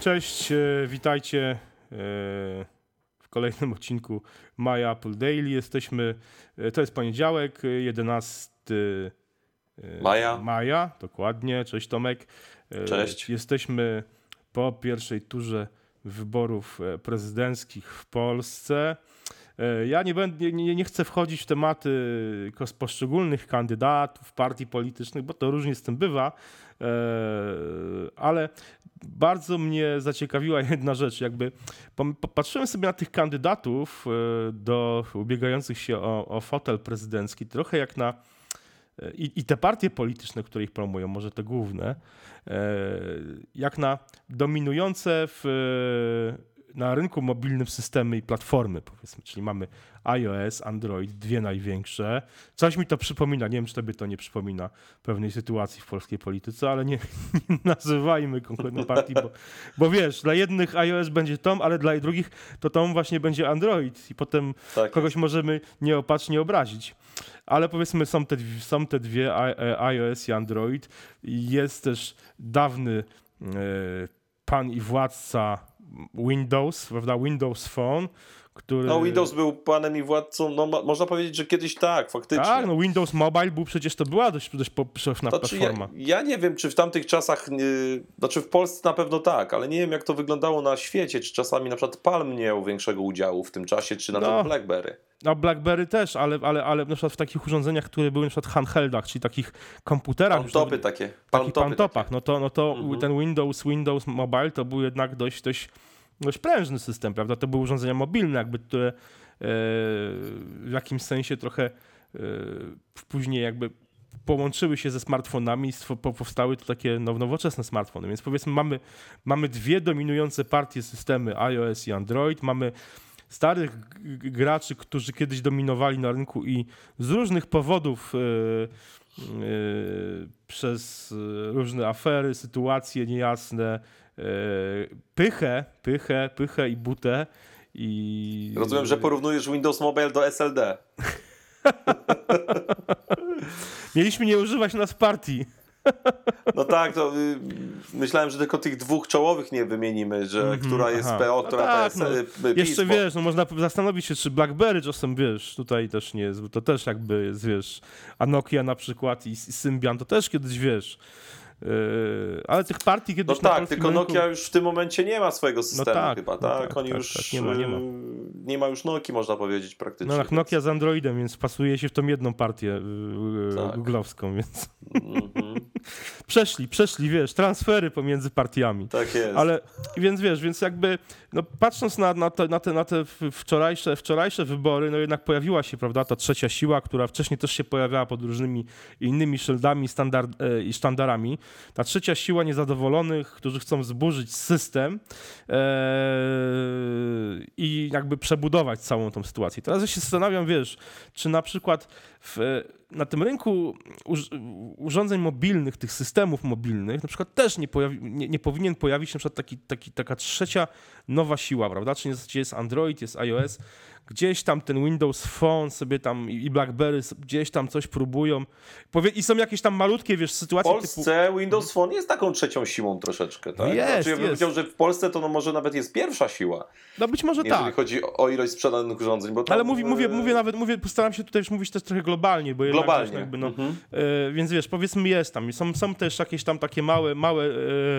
Cześć, e, witajcie e, w kolejnym odcinku My Apple Daily. Jesteśmy, e, to jest poniedziałek, e, 11 e, Maja. maja, dokładnie. Cześć Tomek. Cześć. Jesteśmy po pierwszej turze wyborów prezydenckich w Polsce. E, Ja nie, będę, nie, nie chcę wchodzić w tematy poszczególnych kandydatów, partii politycznych, bo to różnie z tym bywa, e, ale bardzo mnie zaciekawiła jedna rzecz. Jakby popatrzyłem sobie na tych kandydatów e, do ubiegających się o, o fotel prezydencki, trochę jak na i, i te partie polityczne, które ich promują, może te główne, jak na dominujące w, na rynku mobilnym systemy i platformy, powiedzmy. Czyli mamy iOS, Android, dwie największe. Coś mi to przypomina, nie wiem, czy tobie to nie przypomina pewnej sytuacji w polskiej polityce, ale nie, nie nazywajmy konkretnej partii, bo, bo wiesz, dla jednych iOS będzie Tom, ale dla drugich to Tom właśnie będzie Android i potem Tak. kogoś możemy nieopatrznie obrazić. Ale powiedzmy, są te, dwie- są te dwie e, iOS i Android. Jest też dawny e, pan i władca Windows, prawda? Windows Phone, który. No Windows był panem i władcą, no mo- można powiedzieć, że kiedyś tak, faktycznie. Tak, no Windows Mobile był przecież to była dość, dość powszechna Znaczy, ja, platforma. ja nie wiem, czy w tamtych czasach, yy, znaczy w Polsce na pewno tak, ale nie wiem jak to wyglądało na świecie, czy czasami na przykład Palm nie miał większego udziału w tym czasie, czy na No. przykład BlackBerry. No BlackBerry też, ale, ale, ale na przykład w takich urządzeniach, które były na przykład handheldach, czyli takich komputerach. Palmtopy takie. takich Palmtopy palmtopach, takie. no to, no to Mhm. ten Windows, Windows Mobile to był jednak dość, dość, dość prężny system, prawda? To były urządzenia mobilne, jakby, które e, w jakimś sensie trochę e, później jakby połączyły się ze smartfonami i powstały to takie now- nowoczesne smartfony. Więc powiedzmy mamy, mamy dwie dominujące partie systemy iOS i Android, mamy starych graczy, którzy kiedyś dominowali na rynku i z różnych powodów e, e, przez różne afery, sytuacje niejasne, pychę, pychę, pychę i butę i... Rozumiem, że porównujesz Windows Mobile do SLD. Mieliśmy nie używać nas partii. No tak, to y, myślałem, że tylko tych dwóch czołowych nie wymienimy, że Mhm, która jest aha. PO, No która tak, to no. y, PiS, Jeszcze bo- wiesz, no można zastanowić się, czy BlackBerry czasem, wiesz, tutaj też nie jest, bo to też jakby jest, wiesz, a Nokia na przykład i, i Symbian to też kiedyś, wiesz, ale tych partii No kiedyś na tak, tylko rynku... Nokia już w tym momencie nie ma swojego systemu tak, chyba, no tak? tak, Oni tak, już tak, nie ma, nie ma. y, nie ma już Nokii, można powiedzieć praktycznie. No tak, Nokia z Androidem, więc pasuje się w tą jedną partię yy, Tak. googlowską, więc Mhm, przeszli, przeszli, wiesz, transfery pomiędzy partiami. tak jest. Ale więc wiesz, więc jakby no, patrząc na, na, te, na, te, na te wczorajsze, wczorajsze wybory, no jednak pojawiła się, prawda, ta trzecia siła, która wcześniej też się pojawiała pod różnymi innymi szyldami standard, e, i sztandarami. Ta trzecia siła niezadowolonych, którzy chcą zburzyć system e, i jakby przebudować całą tą sytuację. Teraz ja się zastanawiam, wiesz, czy na przykład w, na tym rynku urządzeń mobilnych, tych systemów mobilnych, na przykład też nie, pojawi, nie, nie powinien pojawić się na przykład taki, taki, taka trzecia nowa siła, prawda? Czyli jest Android, jest iOS, gdzieś tam ten Windows Phone sobie tam i i BlackBerry gdzieś tam coś próbują. Powie, I są jakieś tam malutkie, wiesz, W sytuacje typu... Polsce Windows Phone jest taką trzecią siłą troszeczkę, tak? No jest, znaczy, ja bym powiedział, że w Polsce to no może nawet jest pierwsza siła, No być może jeżeli tak. chodzi o ilość sprzedanych urządzeń, bo tam, Ale mówię, mówię, e, mówię nawet, mówię, postaram się tutaj już mówić też trochę globalnie, bo jednak globalnie. wiesz, jakby, no, Mhm. E, więc wiesz, powiedzmy jest tam. Są, są też jakieś tam takie małe, małe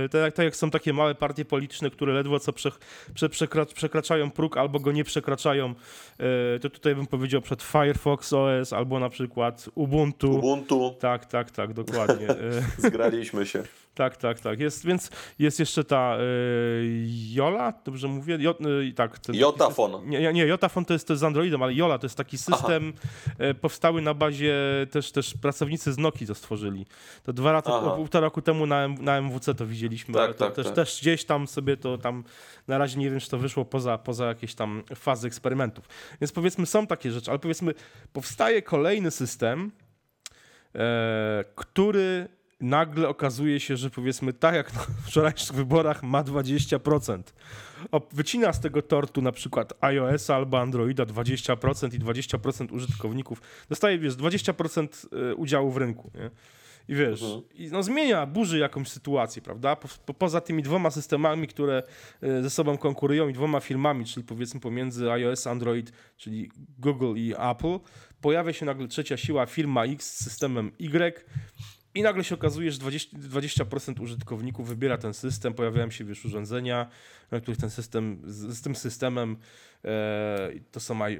e, tak, tak jak są takie małe partie polityczne, które ledwo co prze, prze, przekra- przekraczają próg albo go nie przekraczają. E, to tutaj bym powiedział przed Firefox OS albo na przykład Ubuntu. Ubuntu, Tak, tak, tak, dokładnie. E, zgraliśmy się. tak, tak, tak. Jest, więc jest jeszcze ta e, Jola, dobrze mówię? Jo, e, tak, ten, Jotafon. Nie, nie, Jotafon to jest, to jest z Androidem, ale Jola to jest taki system powstały na bazie, też, też pracownicy z Nokii to stworzyli. To dwa lata, Aha. półtora roku temu na, na MWC to widzieliśmy, Tak, ale to tak, też, tak. też gdzieś tam sobie to tam, na razie nie wiem, czy to wyszło poza, poza jakieś tam fazy eksperymentów. Więc powiedzmy, są takie rzeczy, ale powiedzmy, powstaje kolejny system, e, który nagle okazuje się, że powiedzmy tak jak na wczorajszych wyborach ma 20%. O, wycina z tego tortu na przykład iOS albo Androida 20% i 20% użytkowników dostaje, wiesz, 20% udziału w rynku. Nie? I wiesz, Mhm. i no zmienia, burzy jakąś sytuację, prawda? Po, po, poza tymi dwoma systemami, które e, ze sobą konkurują i dwoma firmami, czyli powiedzmy pomiędzy iOS, Android, czyli Google i Apple, pojawia się nagle trzecia siła, firma X z systemem Y i nagle się okazuje, że 20%, 20% użytkowników wybiera ten system, pojawiają się wiesz, urządzenia, na których ten system, z, z tym systemem e, to są i, e,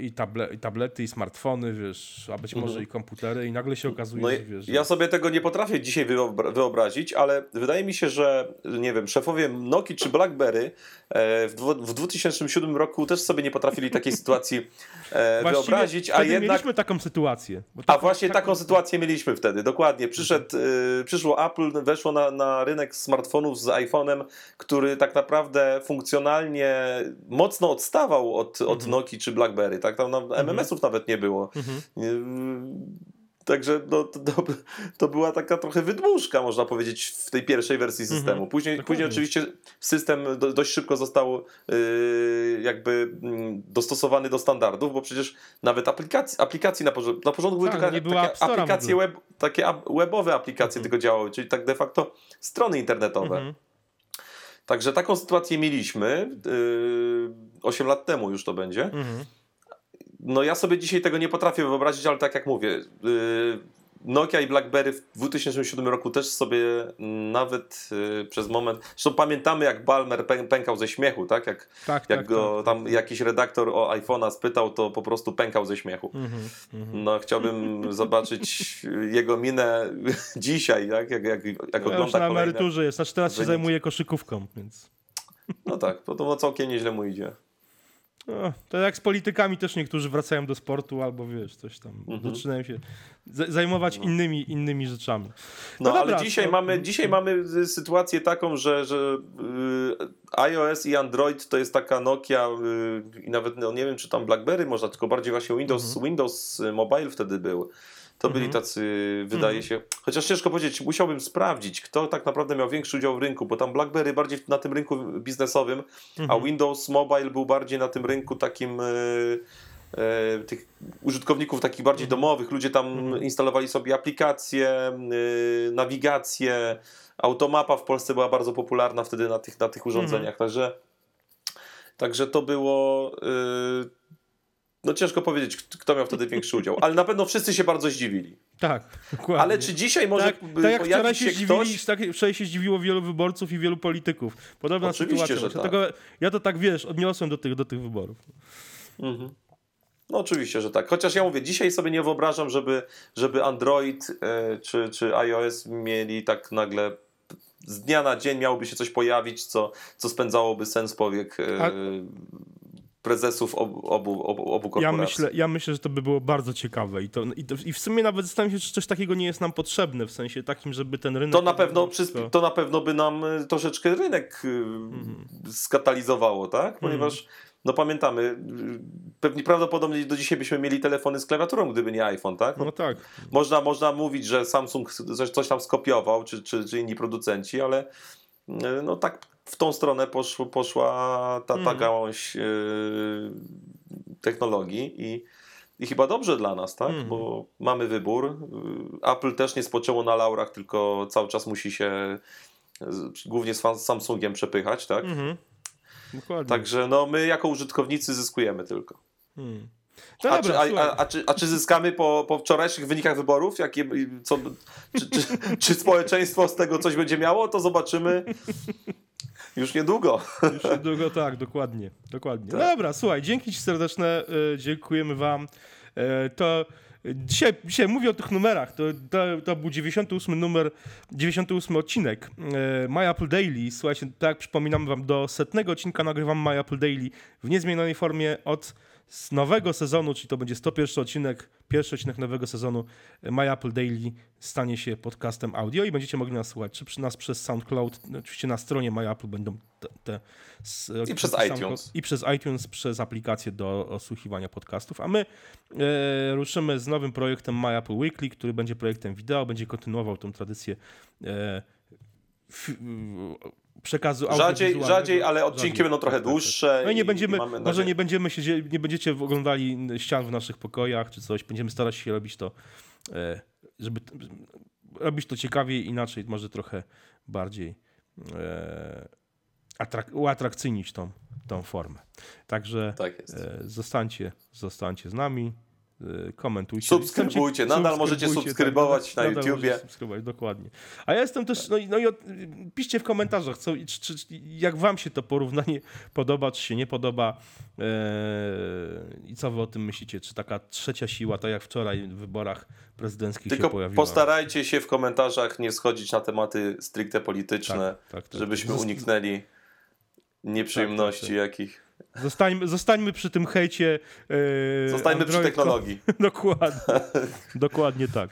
i, table, i tablety, i smartfony, wiesz, a być może Mhm. i komputery i nagle się okazuje, No że wiesz... ja sobie tego nie potrafię dzisiaj wyobra- wyobrazić, ale wydaje mi się, że nie wiem, szefowie Nokii czy BlackBerry e, w, w 2007 roku też sobie nie potrafili takiej sytuacji e, wyobrazić, a jednak mieliśmy taką sytuację. bo A taką- właśnie taką- taką sytuację mieliśmy wtedy, dokładnie. Przyszedł, y, przyszło Apple, weszło na, na rynek smartfonów z iPhone'em, który tak naprawdę funkcjonalnie mocno odstawał od, od Mhm. Nokii czy BlackBerry. Tak? Tam MMS-ów nawet nie było. Mhm. Także no, to, to, to była taka trochę wydmuszka, można powiedzieć, w tej pierwszej wersji Mhm. systemu. Później, Dokładnie. później oczywiście system do, dość szybko został y, jakby mm, dostosowany do standardów, bo przecież nawet aplikacji, aplikacji na, porządku, na początku były Tak, tylko nie było App takie aplikacje web, takie webowe aplikacje Mhm. tylko działały, czyli tak de facto strony internetowe. Mhm. Także taką sytuację mieliśmy. Yy, 8 lat temu już to będzie. Mhm. No ja sobie dzisiaj tego nie potrafię wyobrazić, ale tak jak mówię, yy, Nokia i BlackBerry w 2007 roku też sobie nawet yy, przez moment, zresztą pamiętamy jak Balmer pę- pękał ze śmiechu, tak? Jak, Tak, jak tak, go tak. tam jakiś redaktor o iPhone'a spytał, to po prostu pękał ze śmiechu. Mhm. Mhm. No chciałbym zobaczyć jego minę dzisiaj, tak? jak, jak, jak Ja już na emeryturze jest, znaczy teraz się zajmuję koszykówką, więc... No tak, to, to całkiem nieźle mu idzie. No, to jak z politykami też niektórzy wracają do sportu albo wiesz, coś tam, Mhm. zaczynają się zajmować No. innymi, innymi rzeczami. No, dobra, ale dzisiaj to- mamy, dzisiaj mamy y, sytuację taką, że, że y, iOS i Android to jest taka Nokia y, i nawet no, nie wiem, czy tam BlackBerry można, tylko bardziej właśnie Windows, Mhm. Windows Mobile wtedy był. To byli Mhm. tacy, wydaje Mhm. się, chociaż ciężko powiedzieć, musiałbym sprawdzić, kto tak naprawdę miał większy udział w rynku, bo tam BlackBerry bardziej na tym rynku biznesowym, a Mhm. Windows Mobile był bardziej na tym rynku takim y, y, tych użytkowników takich bardziej domowych. Ludzie tam instalowali sobie aplikacje, y, nawigację. Automapa w Polsce była bardzo popularna wtedy na tych, na tych urządzeniach. Także, także to było. y, no ciężko powiedzieć, kto miał wtedy większy udział, ale na pewno wszyscy się bardzo zdziwili. Tak, dokładnie. Ale czy dzisiaj może tak, tak jak wczoraj się, się zdziwili, ktoś? tak, wczoraj się zdziwiło wielu wyborców i wielu polityków. Podobna Oczywiście, sytuacja. że Dlatego tak. ja to tak, wiesz, odniosłem do tych, do tych wyborów. Mhm. No oczywiście, że tak. Chociaż ja mówię, dzisiaj sobie nie wyobrażam, żeby, żeby Android e, czy, czy iOS mieli tak nagle z dnia na dzień miałoby się coś pojawić, co, co spędzałoby sens powiek e, A- prezesów obu, obu, obu, obu Ja korporacji. myślę, ja myślę, że to by było bardzo ciekawe i, to, i, to, i w sumie nawet zastanawiam się, czy coś takiego nie jest nam potrzebne, w sensie takim, żeby ten rynek... To na, pewno, przysp- to na pewno by nam e, troszeczkę rynek e, Mhm. skatalizowało, tak? Ponieważ no pamiętamy, y, pewnie prawdopodobnie do dzisiaj byśmy mieli telefony z klawiaturą, gdyby nie iPhone, tak? No, No tak. Można, można mówić, że Samsung coś, coś tam skopiował, czy, czy, czy inni producenci, ale y, no tak w tą stronę poszło, poszła ta, ta Mhm. gałąź y, technologii i, i chyba dobrze dla nas, tak? Mhm. Bo mamy wybór. Y, Apple też nie spoczęło na laurach, tylko cały czas musi się głównie z Sam- Samsungiem przepychać, tak? Mhm. Dokładnie. Także no, my jako użytkownicy zyskujemy tylko. Hmm. No A, dobra, czy, a, a, czy, a czy zyskamy po, po wczorajszych wynikach wyborów? Jakie, co, czy, czy, czy społeczeństwo z tego coś będzie miało? To zobaczymy już niedługo. Już niedługo, tak, dokładnie. dokładnie. Tak. Dobra, słuchaj, dzięki ci serdeczne, e, dziękujemy wam. E, to dzisiaj, dzisiaj mówię o tych numerach, to, to, to był 98 numer, 98 odcinek e, My Apple Daily. Słuchajcie, tak przypominam wam, do setnego odcinka nagrywam My Apple Daily w niezmienionej formie od z nowego sezonu, czyli to będzie 101 odcinek, pierwszy odcinek nowego sezonu e, My Apple Daily stanie się podcastem audio i będziecie mogli nas słuchać, czy przy nas przez SoundCloud, no, oczywiście na stronie My Apple będą te, te s- I przez iTunes. I przez iTunes, przez aplikację do osłuchiwania podcastów, a my e, ruszymy z nowym projektem My Apple Weekly, który będzie projektem wideo, będzie kontynuował tę tradycję e, f, przekazu Rzadziej, rzadziej, ale odcinki Rzadziej, będą trochę tak, tak, dłuższe. No i nie będziemy, i może nadzieję- nie będziemy się, nie będziecie oglądali ścian w naszych pokojach czy coś, będziemy starać się robić to, e, żeby, robić to ciekawiej, inaczej, może trochę bardziej e, atrak- uatrakcyjnić tą, tą formę. Także Tak e, zostańcie, zostańcie z nami. E, Komentujcie. Subskrybujcie, nadal możecie Subskrybujcie, subskrybować na nadal YouTubie. Subskrybować, dokładnie. A ja jestem też, no, i- no i od, piszcie w komentarzach, co, czy, czy, jak wam się to porównanie podoba, czy się nie podoba e, i co wy o tym myślicie, czy taka trzecia siła, tak jak wczoraj w wyborach prezydenckich się Tylko pojawiła. postarajcie się w komentarzach nie schodzić na tematy stricte polityczne, tak, tak. żebyśmy Zosta- uniknęli nieprzyjemności Tak, tak, jakich. Zostańmy, zostańmy przy tym hejcie. E, Zostańmy przy Android- technologii. Dokładnie. Dokładnie tak.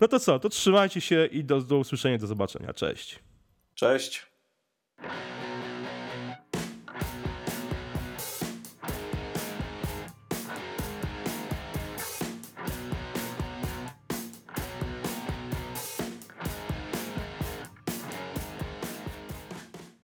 No to co, to trzymajcie się i do, do usłyszenia, do zobaczenia. Cześć. Cześć.